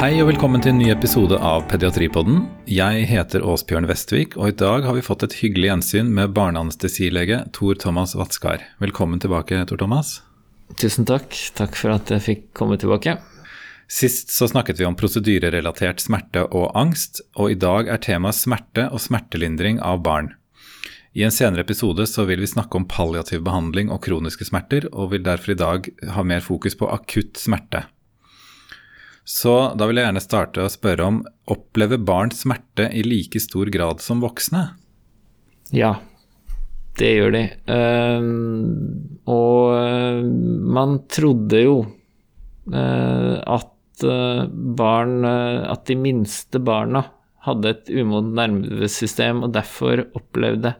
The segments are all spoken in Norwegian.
Hei og velkommen til en ny episode av Pediatripodden. Jeg heter Åsbjørn Vestvik, og i dag har vi fått et hyggelig gjensyn med barneanestesilege Tor Thomas Vatskar. Velkommen tilbake, Tor Thomas. Tusen takk. Takk for at jeg fikk komme tilbake. Sist så snakket vi om prosedyrerelatert smerte og angst, og i dag er temaet smerte og smertelindring av barn. I en senere episode så vil vi snakke om palliativ behandling og kroniske smerter, og vil derfor i dag ha mer fokus på akutt smerte. Så da vil jeg gjerne starte å spørre om opplever barn smerte i like stor grad som voksne? Ja, det gjør de. Uh, og uh, man trodde jo uh, at barn At de minste barna hadde et umodent nervesystem og derfor opplevde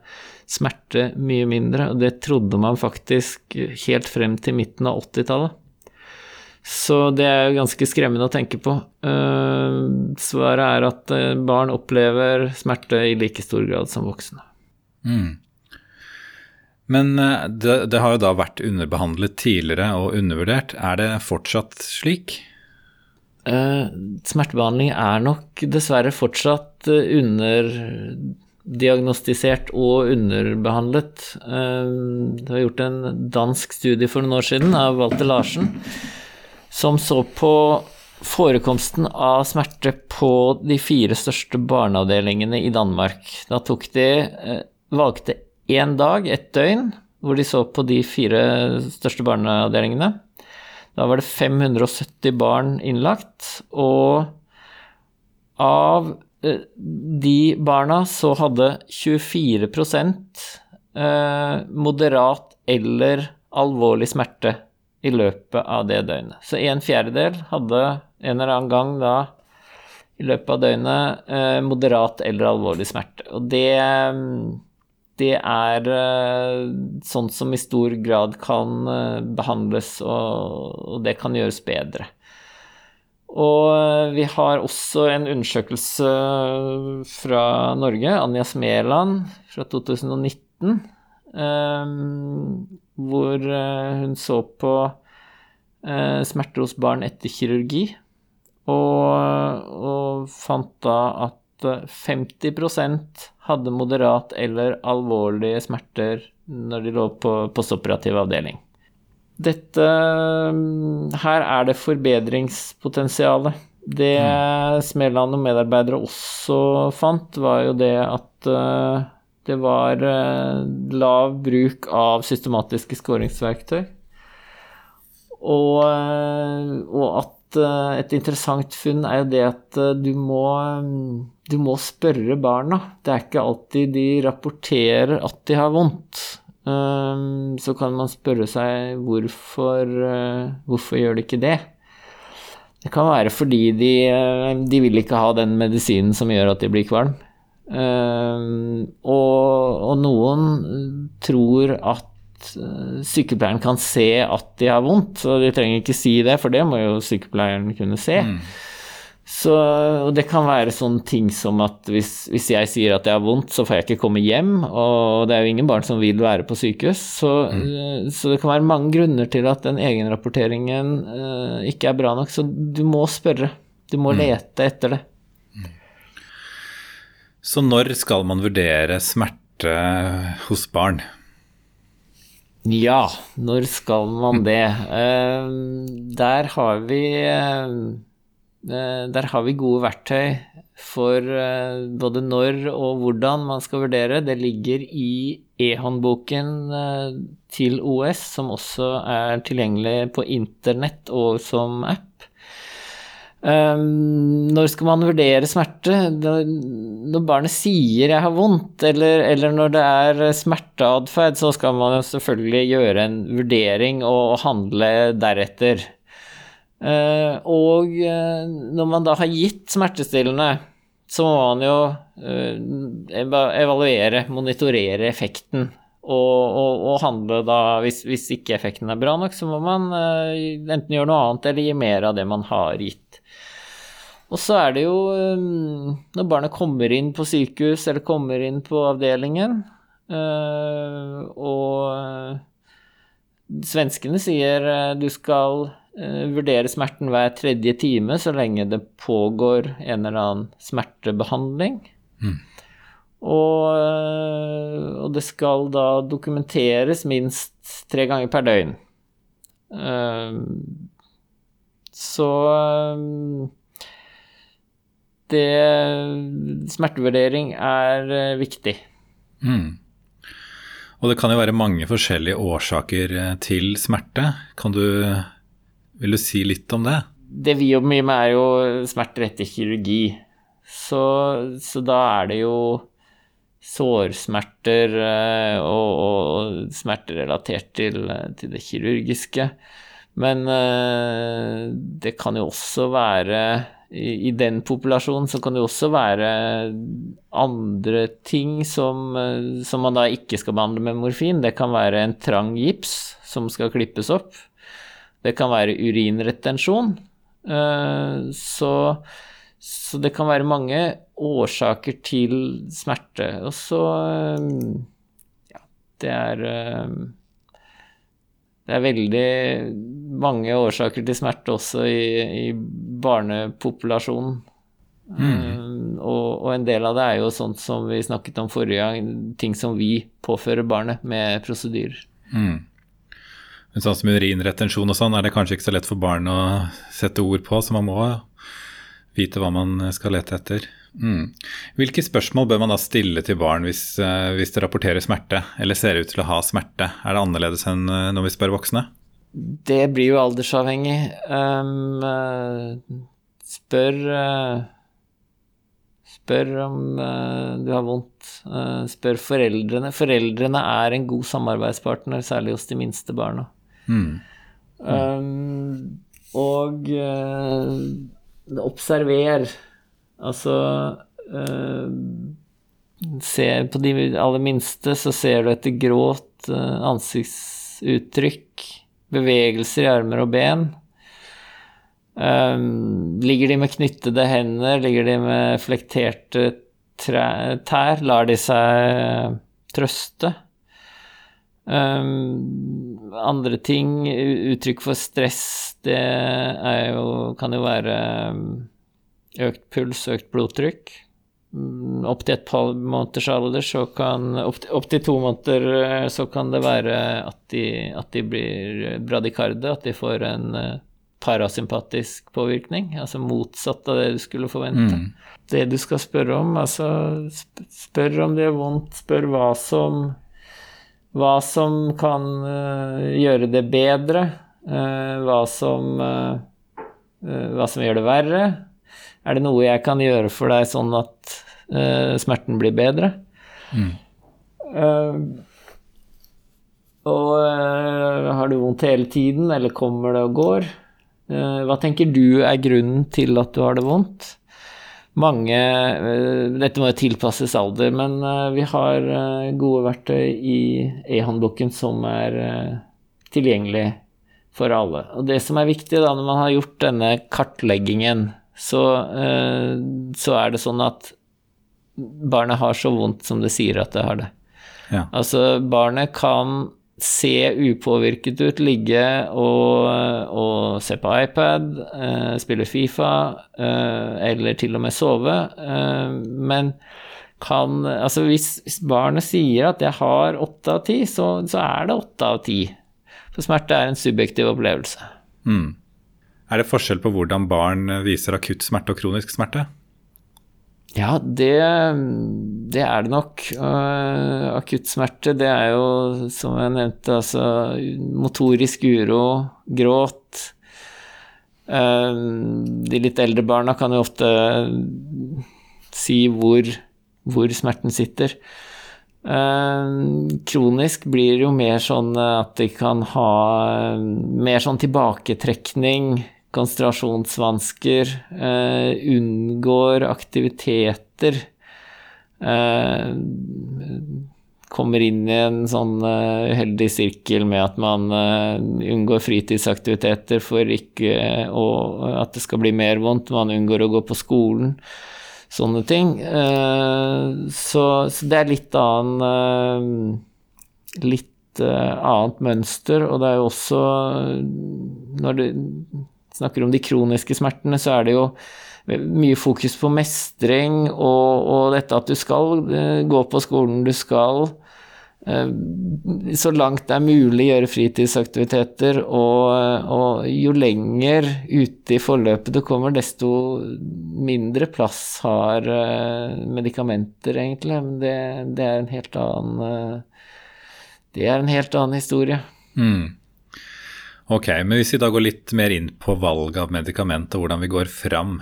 smerte mye mindre. Og det trodde man faktisk helt frem til midten av 80-tallet. Så det er jo ganske skremmende å tenke på. Uh, svaret er at uh, barn opplever smerte i like stor grad som voksne. Mm. Men uh, det, det, har jo da vært underbehandlet tidligere og undervurdert. Er det fortsatt slik? smertebehandling er nok dessverre fortsatt underdiagnostisert og underbehandlet. Det var gjort en dansk studie for noen år siden av Walter Larsen som så på forekomsten av smerte på de fire største barneavdelingene i Danmark. Da tok de eh, valgte én dag, et døgn, hvor de så på de fire største barneavdelingene. Da var det 570 barn innlagt, og av eh, de barna så hadde 24 eh, moderat eller alvorlig smerte i løpet av det døgnet. Så en fjerdedel hadde en eller annen gang da i løpet av døgnet eh, moderat eller alvorlig smerte. Og det, det er eh, sånt som i stor grad kan eh, behandles, og, og det kan gjøres bedre. Og eh, vi har også en undersøkelse fra Norge, Anja Smeland fra 2019 Ehm, hvor eh, hun så på eh, smerter hos barn etter kirurgi, og, og fant da at 50% hadde moderat eller alvorlige smerter når de lå på postoperativ avdeling. Dette Her er det forbedringspotensialet. Det mm. Smeland og medarbeidere også fant, var jo det at det var uh, lav bruk av systematiske skåringsverktøy. Og, uh, og at uh, et interessant funn er jo det at du må, du må spørre barna. Det er ikke alltid de rapporterer at de har vondt. så kan man spørre seg hvorfor, hvorfor gjør de ikke det? Det kan være fordi de, de vil ikke ha den medisinen som gjør at de blir kvalm. Uh, og, og, noen tror at uh, sykepleieren kan se at de har vondt, og de trenger ikke si det, for det må jo sykepleieren kunne se. Mm. Så, og det kan være sånne ting som at hvis, hvis, jeg sier at jeg har vondt, så får jeg ikke komme hjem, og det er jo ingen barn som vil være på sykehus. Så, mm. uh, så det kan være mange grunner til at den egenrapporteringen ikke er bra nok. Så du må spørre. Du må mm. lete etter det. Så når skal man vurdere smerte hos barn? Ja, når skal man det? Uh, der har vi uh, Der har vi gode verktøy for både når og hvordan man skal vurdere. Det ligger i e-håndboken til OS, som også er tilgjengelig på internett og som app. Um, når skal man vurdere smerte? Når barnet sier 'jeg har vondt', eller, eller når det er smerteatferd, så skal man jo selvfølgelig gjøre en vurdering og, handle deretter. Uh, og uh, når man da har gitt smertestillende, så må man jo uh, evaluere, monitorere effekten. Og, og, og handle da, hvis, hvis, ikke effekten er bra nok, så må man enten gjøre noe annet eller gi mer av det man har gitt. Og så er det jo um, når barnet kommer inn på sykehus eller kommer inn på avdelingen, uh, og uh, svenskene sier uh, du skal vurdere smerten hver tredje time så lenge det pågår en eller annen smertebehandling. Mm. Og, og, det skal da dokumenteres minst tre ganger per døgn. Så det Smertevurdering er viktig. Mm. Og det kan jo være mange forskjellige årsaker eh, til smerte. Kan du, vil du si litt om det? Det vi jobber mye med, er jo smerter etter kirurgi. Så, så da er det jo sårsmerter eh, og, og smerter relatert til, til, det kirurgiske. Men eh, det kan jo også være i, den populasjonen så kan det jo også være andre ting som, eh, som, man da ikke skal behandle med morfin. Det kan være en trang gips som skal klippes opp. Det kan være urinretensjon. Så, så det kan være mange årsaker til smerte. Og så eh, Ja, det er det er veldig mange årsaker til smerte også i, i barnepopulasjonen. Mm. Um, og, og, en del av det er jo sånt som vi snakket om forrige gang, ting som vi påfører barnet med prosedyrer. Mm. Men sånn som urinretensjon og sånn, er det kanskje ikke så lett for barn å sette ord på, så man må vite hva man skal lete etter. Mm. Hvilke spørsmål bør man da stille til barn hvis, uh, hvis, det rapporterer smerte, eller ser ut til å ha smerte? Er det annerledes enn uh, når vi spør voksne? Det blir jo aldersavhengig. Um, spør Spør om du har vondt. spør foreldrene. Foreldrene er en god samarbeidspartner, særlig hos de minste barna. Mm. Mm. Um, og observer Altså uh, se På de aller minste så ser du etter gråt, uh, ansiktsuttrykk, bevegelser i armer og ben. Um, ligger de med knyttede hender, ligger de med flekterte tær, lar de seg trøste? Um, andre ting, uttrykk for stress, det jo, kan jo være um, økt puls, økt blodtrykk. Opptil opp til et par måneders alder, så kan Opp til to måneder eh, så kan det være at de, at de blir bradikarde, at de får en eh, parasympatisk påvirkning, altså motsatt av det du skulle forvente. Mm. Det du skal spørre om, altså spør om det er vondt, spør hva som hva som kan uh, gjøre det bedre, uh, hva som uh, hva som gjør det verre, er det noe jeg kan gjøre for deg sånn at uh, smerten blir bedre? Mm. Uh, og uh, har du vondt hele tiden, eller kommer det og går? hva tenker du er grunnen til at du har det vondt? Mange Dette må jo tilpasses alder, men vi har gode verktøy i e-håndboken som er tilgjengelig for alle. Og det som er viktig da, når man har gjort denne kartleggingen så, eh, så, er det sånn at barnet har så vondt som det sier at det har det. Ja. Altså, barnet kan se upåvirket ut, ligge og, og se på iPad, eh, spille Fifa eh, eller til og med sove, eh, men kan Altså, hvis, hvis, barnet sier at jeg har åtte av ti, så, så, er det åtte av ti. For smerte er en subjektiv opplevelse. Mm. Er det forskjell på hvordan barn viser akutt smerte og kronisk smerte? Ja, det, det er det nok. Uh, akutt smerte, det er jo, som jeg nevnte, altså motorisk uro, gråt. Uh, de litt eldre barna kan jo ofte si hvor, hvor smerten sitter. Uh, kronisk blir jo mer sånn at de kan ha mer sånn tilbaketrekning, konsentrasjonsvansker, eh, unngår aktiviteter. Eh, kommer inn i en sånn uh, uheldig sirkel med at man unngår fritidsaktiviteter for ikke at det skal bli mer vondt. Man unngår å gå på skolen. Sånne ting. Så, det er litt annen Litt annet mønster, og det er jo også Når du snakker om de kroniske smertene, så er det jo mye fokus på mestring og, og dette at du skal gå på skolen, du skal Eh, så langt det er mulig gjøre fritidsaktiviteter, og, og, jo lenger ute i forløpet du kommer, desto mindre plass har uh, medikamenter, egentlig. Men det, det, er en helt annen Det er en helt annen historie. Mm. Ok, men hvis vi da går litt mer inn på valg av medikament og hvordan vi går fram.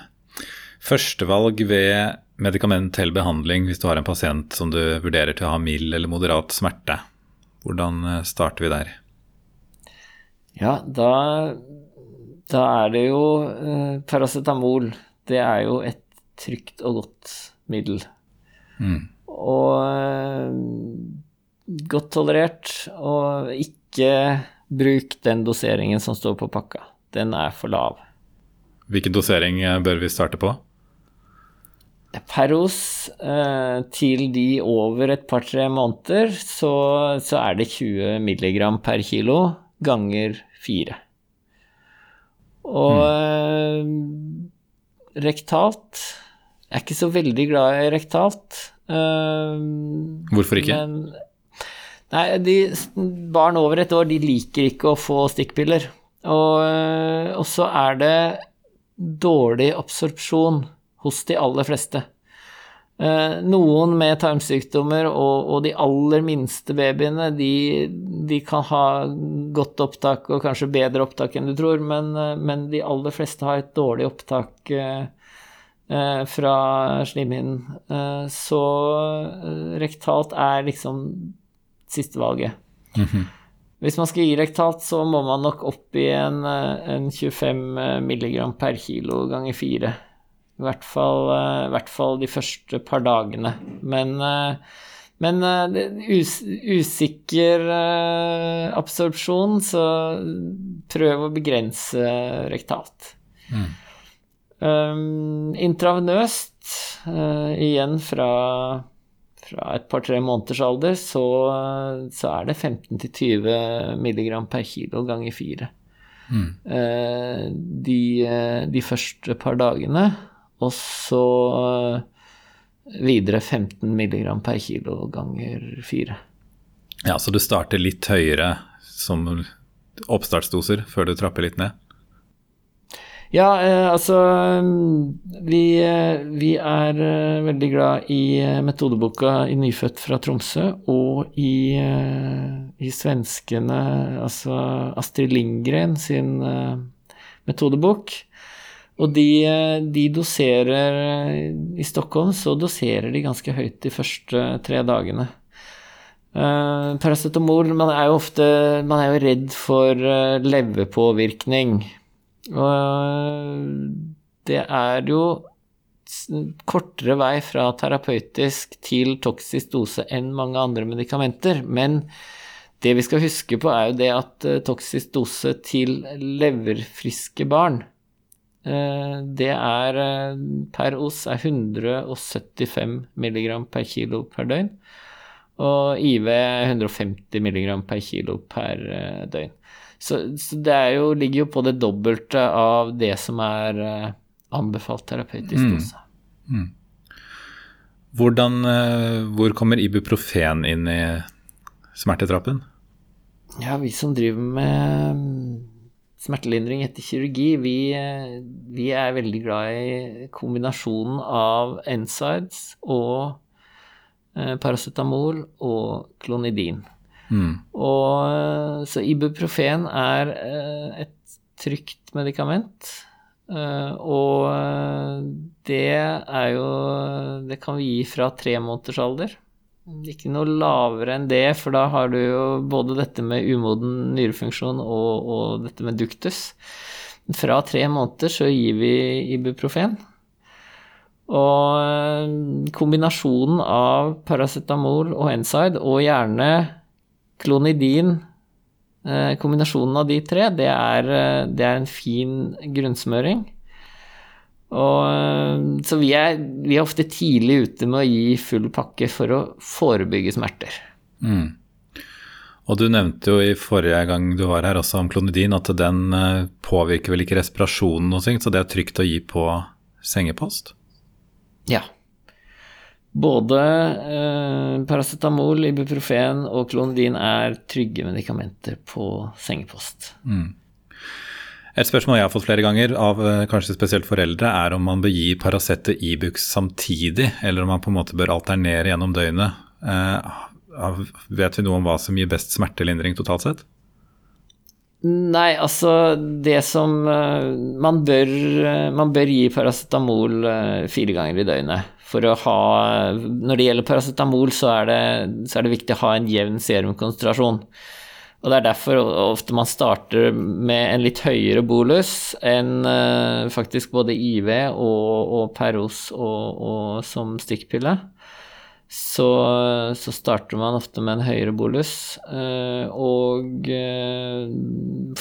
Førstevalg ved medikamentell behandling hvis du har en pasient som du vurderer til å ha mild eller moderat smerte. Hvordan eh, starter vi der? Ja, da, da er det jo eh, paracetamol. Det er jo et trygt og godt middel. Mm. Og eh, godt tolerert. Og ikke bruk den doseringen som står på pakka. Den er for lav. Hvilken dosering eh, bør vi starte på? Peros eh, til de over et par-tre måneder, så, så, er det 20 milligram per kilo ganger fire. Og mm. eh, rektalt Jeg er ikke så veldig glad i rektalt. Eh, Hvorfor ikke? Men, nei, de, barn over et år de liker ikke å få stikkpiller. Og, eh, og så er det dårlig absorpsjon hos de aller fleste. Eh, noen med tarmsykdommer og, og, de aller minste babyene, de, de, kan ha godt opptak og kanskje bedre opptak enn du tror, men, eh, men de aller fleste har et dårlig opptak fra slimhinnen. Så rektalt er liksom sistevalget. Mm -hmm. Hvis man skal gi rektalt, så må man nok opp i en, en 25 milligram per kilo ganger fire. I hvert fall, eh, i hvert fall de første par dagene. Men, eh, men eh, us, usikker absorpsjon, så prøv å begrense rektalt. Mm. Um, intravenøst, uh, igjen fra, fra et par-tre måneders alder, så, så er det 15-20 mg per kilo ganger fire. Mm. Uh, de, de første par dagene. Og så eh, videre 15 mg per kilo ganger 4. Ja, så du starter litt høyere som oppstartsdoser før du trapper litt ned? Ja, eh, altså vi, eh, vi, er eh, veldig glad i eh, metodeboka i Nyfødt fra Tromsø og i, i svenskene, altså Astrid Lindgren sin metodebok. Og de, de, doserer I Stockholm så doserer de ganske høyt de første tre dagene. Uh, paracetamol Man Man er jo redd for leverpåvirkning. Og det er jo kortere vei fra terapeutisk til toksisk dose enn mange andre medikamenter. Men det vi skal huske på, er jo det at toksisk dose til leverfriske barn Eh, det er eh, per os er 175 mg per kilo per døgn. Og IV 150 mg per kilo per eh, døgn. Så, så det jo, ligger jo på det dobbelte av det som er anbefalt terapeutisk mm. dose. Mm. Mm. Hvordan, hvor kommer ibuprofen inn i smertetrappen? Ja, vi som driver med smertelindring etter kirurgi, vi, vi, er veldig glad i kombinasjonen av NSIDES og eh, paracetamol og klonidin. Mm. Og, eh, så ibuprofen er eh, et trygt medikament. Uh, og det er jo Det kan vi gi fra tre måneders alder. Ikke noe lavere enn det, for da har du jo både dette med umoden nyrefunksjon og, og dette med duktus. Fra tre måneder så gir vi ibuprofen. Og eh, kombinasjonen av paracetamol og Enside, og gjerne klonidin, eh, kombinasjonen av de tre, det er, eh, det er en fin grunnsmøring. Og, eh, så vi er, vi er, ofte tidlig ute med å gi full pakke for å forebygge smerter. Mm. Og du nevnte jo i forrige gang du var her også om klonidin at den påvirker vel ikke respirasjonen sånt, så det er trygt å gi på sengepost? Ja. Både eh, paracetamol, ibuprofen og klonidin er trygge medikamenter på sengepost. Mm. Et spørsmål jeg har fått flere ganger, av eh, kanskje spesielt foreldre, er om man bør gi Paracet og Ibux samtidig, eller om man på en måte bør alternere gjennom døgnet. Eh, Vet vi noe om hva som gir best smertelindring totalt sett? Nei, altså det som eh, Man bør, eh, man bør gi paracetamol eh, fire ganger i døgnet. For å ha Når det gjelder paracetamol, så er det, så er det viktig å ha en jevn serumkonsentrasjon. Og det er derfor ofte man starter med en litt høyere bolus enn faktisk både IV og, og Peros og, og som stikkpille så, så, starter man ofte med en høyere bolus. Eh, og eh,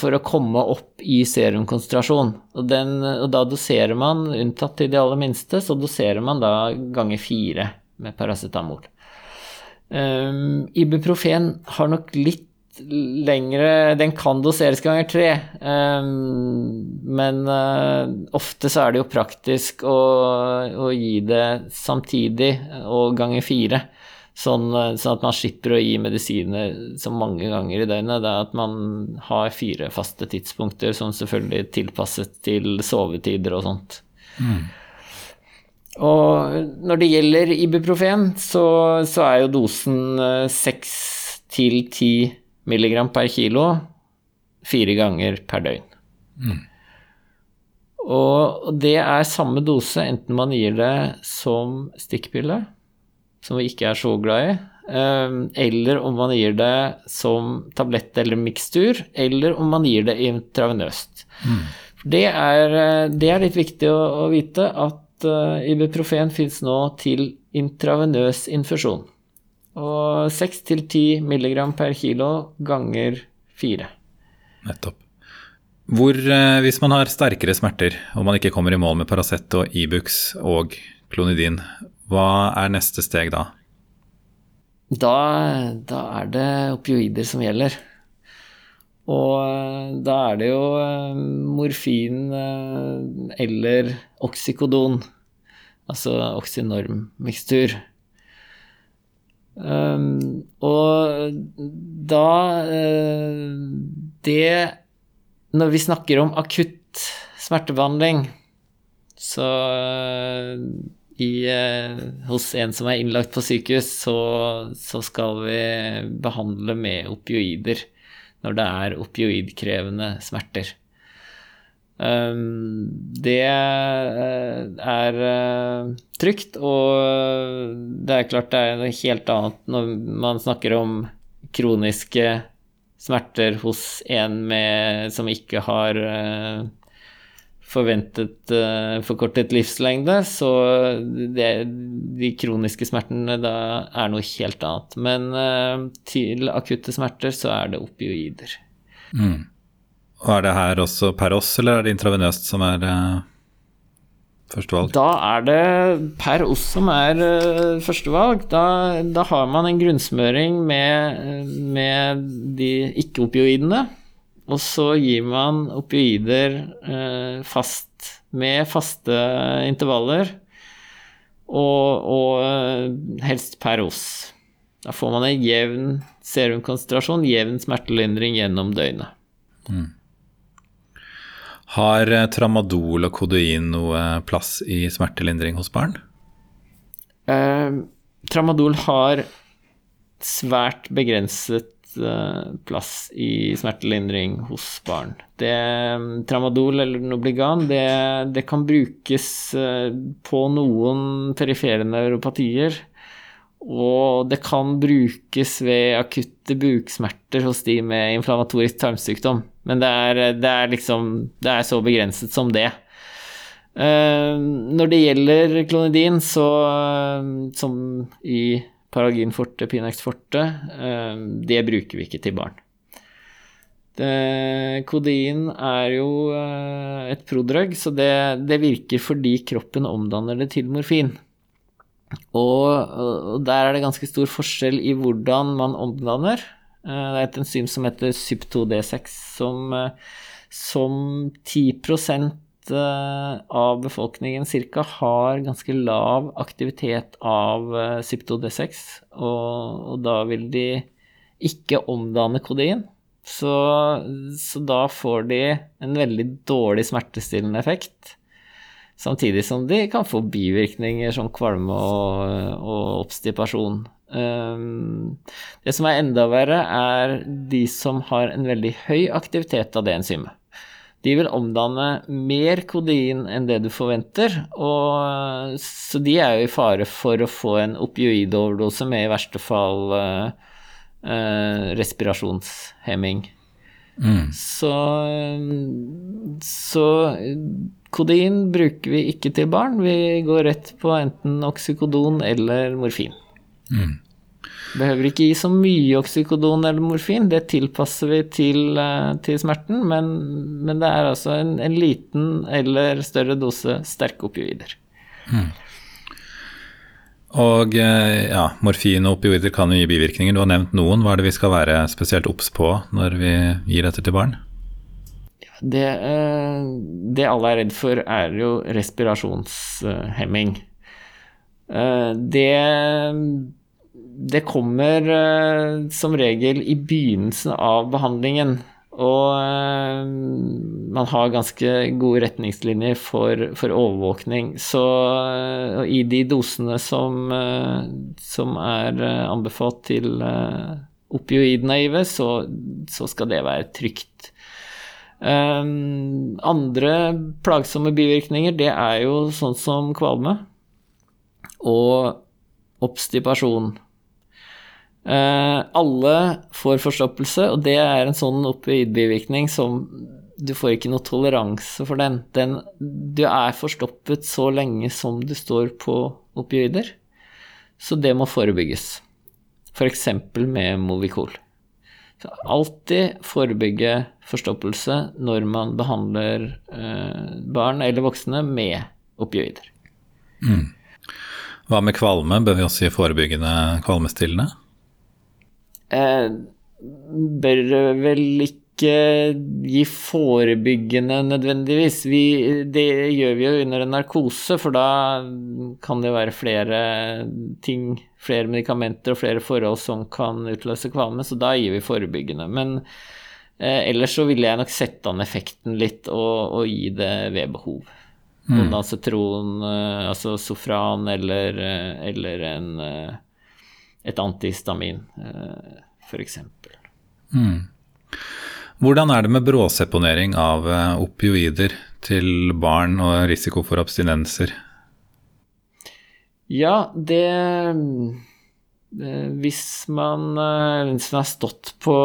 for å komme opp i serumkonsentrasjon. Og, den, og da doserer man, unntatt til de aller minste, så doserer man da ganger fire med paracetamol. Um, Ibuprofen har nok litt lengre Den kan doseres ganger tre, um, men uh, ofte så er det jo praktisk å, å, gi det samtidig og ganger fire. Sånn, sånn, at man slipper å gi medisiner så mange ganger i døgnet. Det er at man har fire faste tidspunkter som selvfølgelig er tilpasset til sovetider og sånt. Mm. Og når det gjelder ibuprofen, så, så er jo dosen seks til ti milligram per kilo fire ganger per døgn. Mm. Og det er samme dose enten man gir det som stikkpille, som vi ikke er så glad i, ehm, eller om man gir det som tablett eller mikstur, eller om man gir det intravenøst. Mm. Det, er, det, er, litt viktig å, å vite at uh, ibuprofen fins nå til intravenøs infusjon. Og 6-10 milligram per kilo ganger 4. Nettopp. Hvor, eh, hvis man har sterkere smerter og man ikke kommer i mål med Paracet og Ibux og klonidin, hva er neste steg da? Da, da er det opioider som gjelder. Og eh, da er det jo eh, morfin eller oksykodon, altså oksynorm-mikstur. Um, og da uh, Det Når vi snakker om akutt smertebehandling, så uh, i, uh, hos en som er innlagt på sykehus, så, så, skal vi behandle med opioider når det er opioidkrevende smerter. Ehm, det eh, er eh, trygt, og det er klart det er noe helt annet når man snakker om kroniske smerter hos en med, som ikke har eh, forventet forkortet livslengde, så det, de kroniske smertene da er noe helt annet. Men til akutte smerter så er det opioider. Mm. Og Er det her også per oss, eller er det intravenøst som er uh, førstevalg? Da er det per oss som er uh, førstevalg. Da, da, har man en grunnsmøring med, med de ikke-opioidene. Og så gir man opioider uh, fast, med faste intervaller. Og, og helst per oss. Da får man en jevn serumkonsentrasjon, jevn smertelindring gjennom døgnet. Mm. Har eh, tramadol og kodein noe plass i smertelindring hos barn? Eh, tramadol har svært begrenset eh, plass i smertelindring hos barn. Det, tramadol eller Nobligan det, det kan brukes eh, på noen perifere neuropatier. Og det kan brukes ved akutte buksmerter hos de med inflammatorisk tarmsykdom. Men det er, det er liksom Det er så begrenset som det. Uh, når det gjelder klonidin, så som i Paragin forte, Pinax forte, uh, det bruker vi ikke til barn. Det, kodein er jo et prodrug, så det, det virker fordi kroppen omdanner det til morfin. Og, og, der er det ganske stor forskjell i hvordan man omdanner. Det er et enzym som heter SYP2D6, som, som 10% av befolkningen ca. har ganske lav aktivitet av SYP2D6, og, og da vil de ikke omdanne kodein. Så, så, da får de en veldig dårlig smertestillende effekt. Samtidig som de kan få bivirkninger som kvalme og, og obstipasjon. Um, det som er enda verre, er de som har en veldig høy aktivitet av det enzymet. De vil omdanne mer kodein enn det du forventer, og, så de er jo i fare for å få en opioidoverdose med i verste fall uh, uh, respirasjonshemming. Mm. Så, så kodein bruker vi ikke til barn. Vi går rett på enten oksykodon eller morfin. Mm. Behøver ikke gi så mye oksykodon eller morfin, det tilpasser vi til, eh, til smerten, men, men, det er altså en, en, liten eller større dose sterke opioider. Mm. Og eh, ja, morfin og opioider kan jo gi bivirkninger. Du har nevnt noen. Hva er det vi skal være spesielt obs på når vi gir dette til barn? Det, eh, det alle er redd for, er jo respirasjonshemming. Eh, det, det kommer som regel i begynnelsen av behandlingen. Og uh, man har ganske gode retningslinjer for, for overvåkning. Så uh, i de dosene som, som er anbefalt til opioidnaive, så, så skal det være trygt. andre plagsomme bivirkninger, det er jo sånn som kvalme og obstipasjon. Uh, alle får forstoppelse, og det er en sånn opioidbivirkning som du får ikke noe toleranse for den. den. Du er forstoppet så lenge som du står på opioider, så det må forebygges. F.eks. For med Movicol. Så alltid forebygge forstoppelse når man behandler eh, barn eller voksne med opioider. Mm. Hva med kvalme? Bør vi også gi forebyggende kvalmestillende? eh, bør vel ikke gi forebyggende nødvendigvis. Vi, det gjør vi jo under en narkose, for da kan det være flere ting, flere medikamenter og flere forhold som kan utløse kvalme, så da gir vi forebyggende. Men eh, ellers så ville jeg nok sette an effekten litt og, og gi det ved behov. Mm. Ondansetron, sitron, altså sofran eller, eh, eller en eh, et antihistamin, eh, f.eks. Mm. Hvordan er det med bråseponering av eh, opioider til barn og risiko for abstinenser? Ja, det eh, Hvis man, hvis man har stått på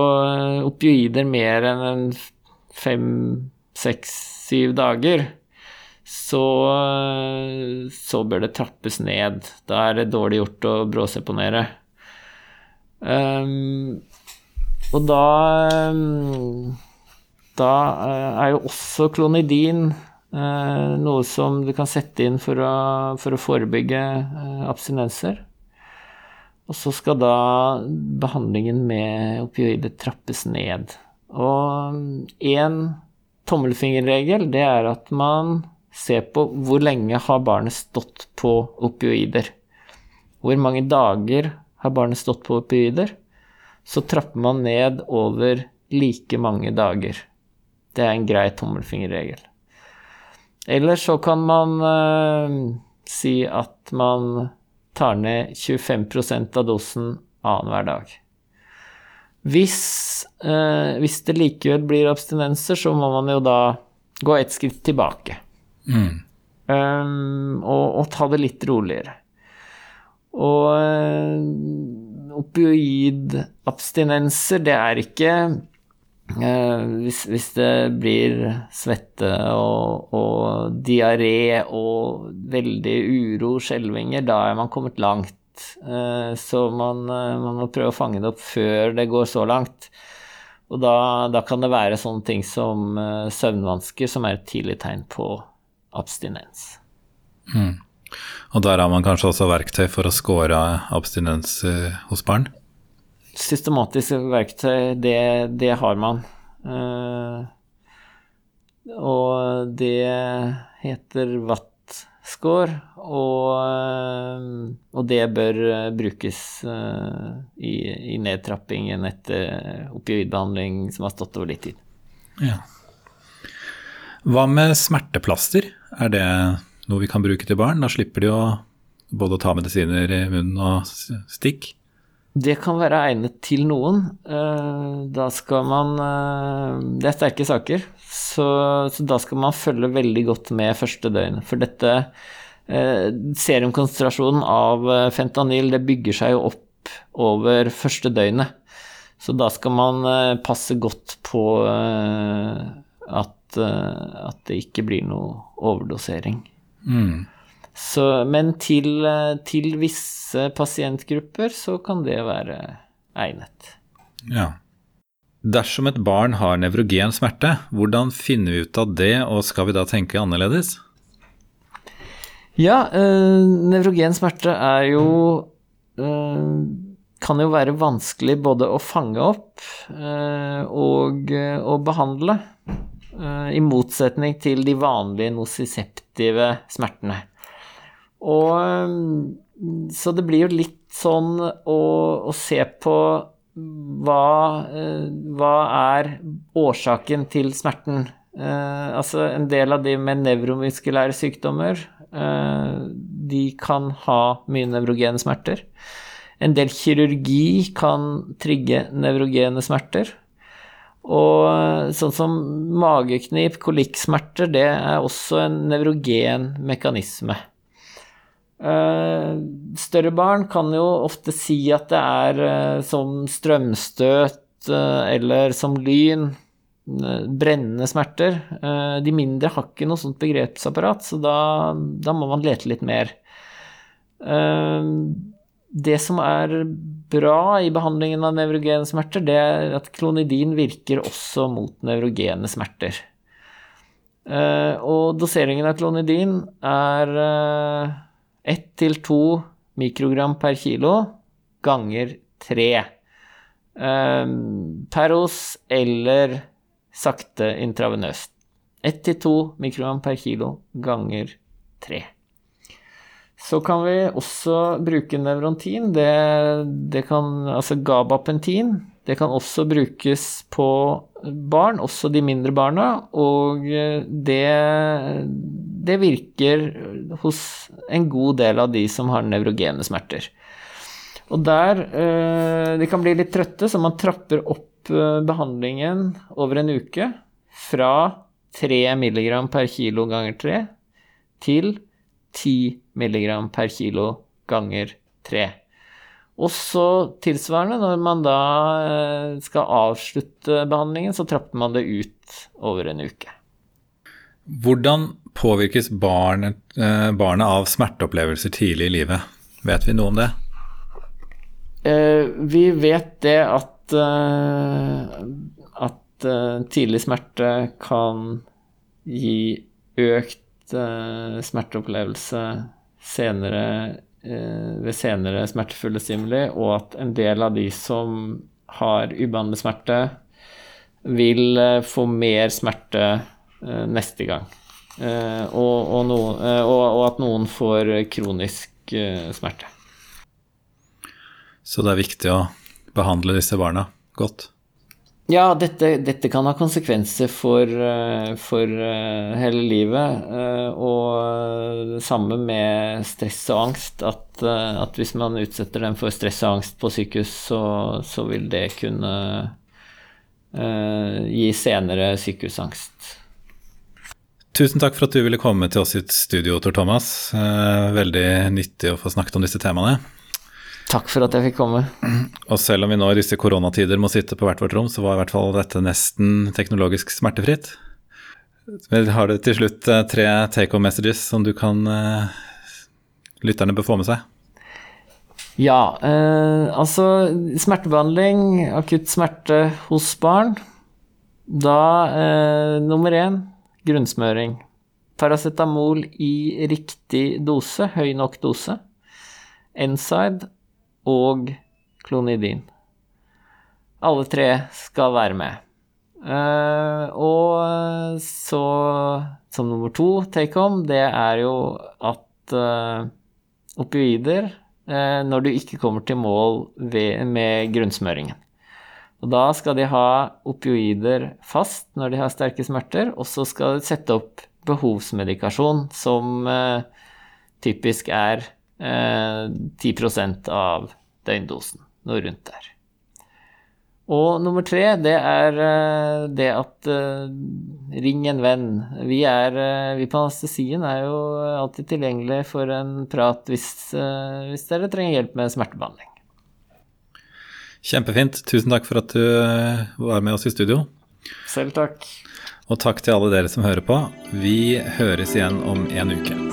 opioider mer enn fem, seks, syv dager, så, så, bør det trappes ned. Da er det dårlig gjort å bråseponere. Um, og da Da uh, er jo også klonidin uh, noe som du kan sette inn for å, for å forebygge uh, abstinenser. Og så skal da behandlingen med opioider trappes ned. Og én tommelfingerregel, det er at man ser på hvor lenge har barnet stått på opioider. Hvor mange dager har barnet stått på opioider, så trapper man ned over like mange dager. Det er en grei tommelfingerregel. Eller så kan man eh, si at man tar ned 25% av dosen annenhver dag. Hvis, eh, hvis, det likevel blir abstinenser, så må man jo da gå et skritt tilbake. Mm. Um, og, og ta det litt roligere. Og uh, opioidabstinenser, det er ikke uh, hvis, hvis, det blir svette og, og diaré og veldig uro, skjelvinger, da er man kommet langt. Uh, så man, man, må prøve å fange det opp før det går så langt. Og da, da kan det være sånne ting som søvnvansker, som er et tidlig tegn på abstinens. Mm. Og der har man kanskje også verktøy for å score abstinens hos barn? systematiske verktøy, det, det har man. Uh, og det heter Watt-score, og, uh, og, det bør brukes uh, i, i, nedtrappingen etter opioidbehandling som har stått over litt tid. Ja. Hva med smerteplaster? Er det noe vi kan bruke til barn? Da slipper de å både ta medisiner i munnen og stikk? Det kan være egnet til noen. Eh, da skal man eh, Det er sterke saker, så, så da skal man følge veldig godt med første døgn. For dette eh, serumkonsentrasjonen av fentanyl, det bygger seg jo opp over første døgnet. Så da skal man passe godt på at, at det ikke blir noe overdosering. Mm. Så, men til, til, visse pasientgrupper så kan det være egnet. Ja. Dersom et barn har nevrogen smerte, hvordan finner vi ut av det, og skal vi da tenke annerledes? Ja, øh, nevrogen smerte er jo øh, Kan jo være vanskelig både å fange opp øh, og å behandle. I motsetning til de vanlige nosiseptive smertene. Og mm, Så det blir jo litt sånn å, å se på hva, eh, hva er årsaken til smerten? Eh, altså en del av de med nevromuskulære sykdommer, eh, de kan ha mye nevrogene smerter. En del kirurgi kan trigge nevrogene smerter. Og sånn som mageknip, kolikksmerter, det er også en nevrogen mekanisme. Uh, større barn kan jo ofte si at det er uh, som strømstøt uh, eller som lyn, brennende smerter. de mindre har ikke noe sånt begrepsapparat, så da, da må man lete litt mer. Det som er bra i behandlingen av nevrogene smerter, det er at klonidin virker også mot nevrogene smerter. og doseringen av klonidin er 1 til 2 mikrogram per kilo ganger 3. per Peros eller sakte intravenøst. 1 til 2 mikrogram per kilo ganger 3. Så kan vi også bruke nevrontin. Det, det kan, altså gabapentin. Det kan også brukes på barn, også de mindre barna, og det det virker hos en god del av de som har nevrogene smerter. Og der eh, De kan bli litt trøtte, så man trapper opp eh, behandlingen over en uke fra 3 mg per kilo ganger 3 til 10 mg per kilo ganger 3. Og så tilsvarende, når man da eh, skal avslutte behandlingen, så trapper man det ut over en uke. Hvordan påvirkes barnet, eh, barnet av smerteopplevelser tidlig i livet? Vet vi noe om det? Eh, vi vet det at, at tidlig smerte kan gi økt smerteopplevelse senere, eh, ved senere smertefulle stimuli, og at en del av de som har ubehandlet smerte, vil få mer smerte Eh, neste gang. Eh, og, og, noen, eh, og, at noen får kronisk smerte. Så det er viktig å behandle disse barna godt? Ja, dette, dette kan ha konsekvenser for, for hele livet. Og det samme med stress og angst. At, at, hvis man utsetter dem for stress og angst på sykehus, så, så vil det kunne gi senere sykehusangst. Tusen takk for at du ville komme til oss i et studio, Tor Thomas. Eh, veldig nyttig å få snakket om disse temaene. Takk for at jeg fikk komme. Og selv om vi nå i disse koronatider må sitte på hvert vårt rom, så var i hvert fall dette nesten teknologisk smertefritt. Vi har du til slutt eh, tre take home messages som du kan uh, lytterne bør få med seg? Ja, eh, altså smertebehandling, akutt smerte hos barn. Da eh, nummer én grunnsmøring. Paracetamol i riktig dose, høy nok dose. Enside og klonidin. Alle tre skal være med. Uh, og så, som nummer to take home, det er jo at uh, opioider, uh, når du ikke kommer til mål ved, med grunnsmøringen Og da skal de ha opioider fast når de har sterke smerter, og så skal de sette opp behovsmedikasjon, som typisk er 10 av døgndosen, noe rundt der. Og nummer tre, det er eh, det at uh, ring en venn. Vi, er, uh, vi på anestesien er jo alltid tilgjengelig for en prat hvis, uh, hvis dere trenger hjelp med smertebehandling. Kjempefint. Tusen takk for at du var med oss i studio. Selv takk. Og takk til alle dere som hører på. Vi høres igjen om en uke.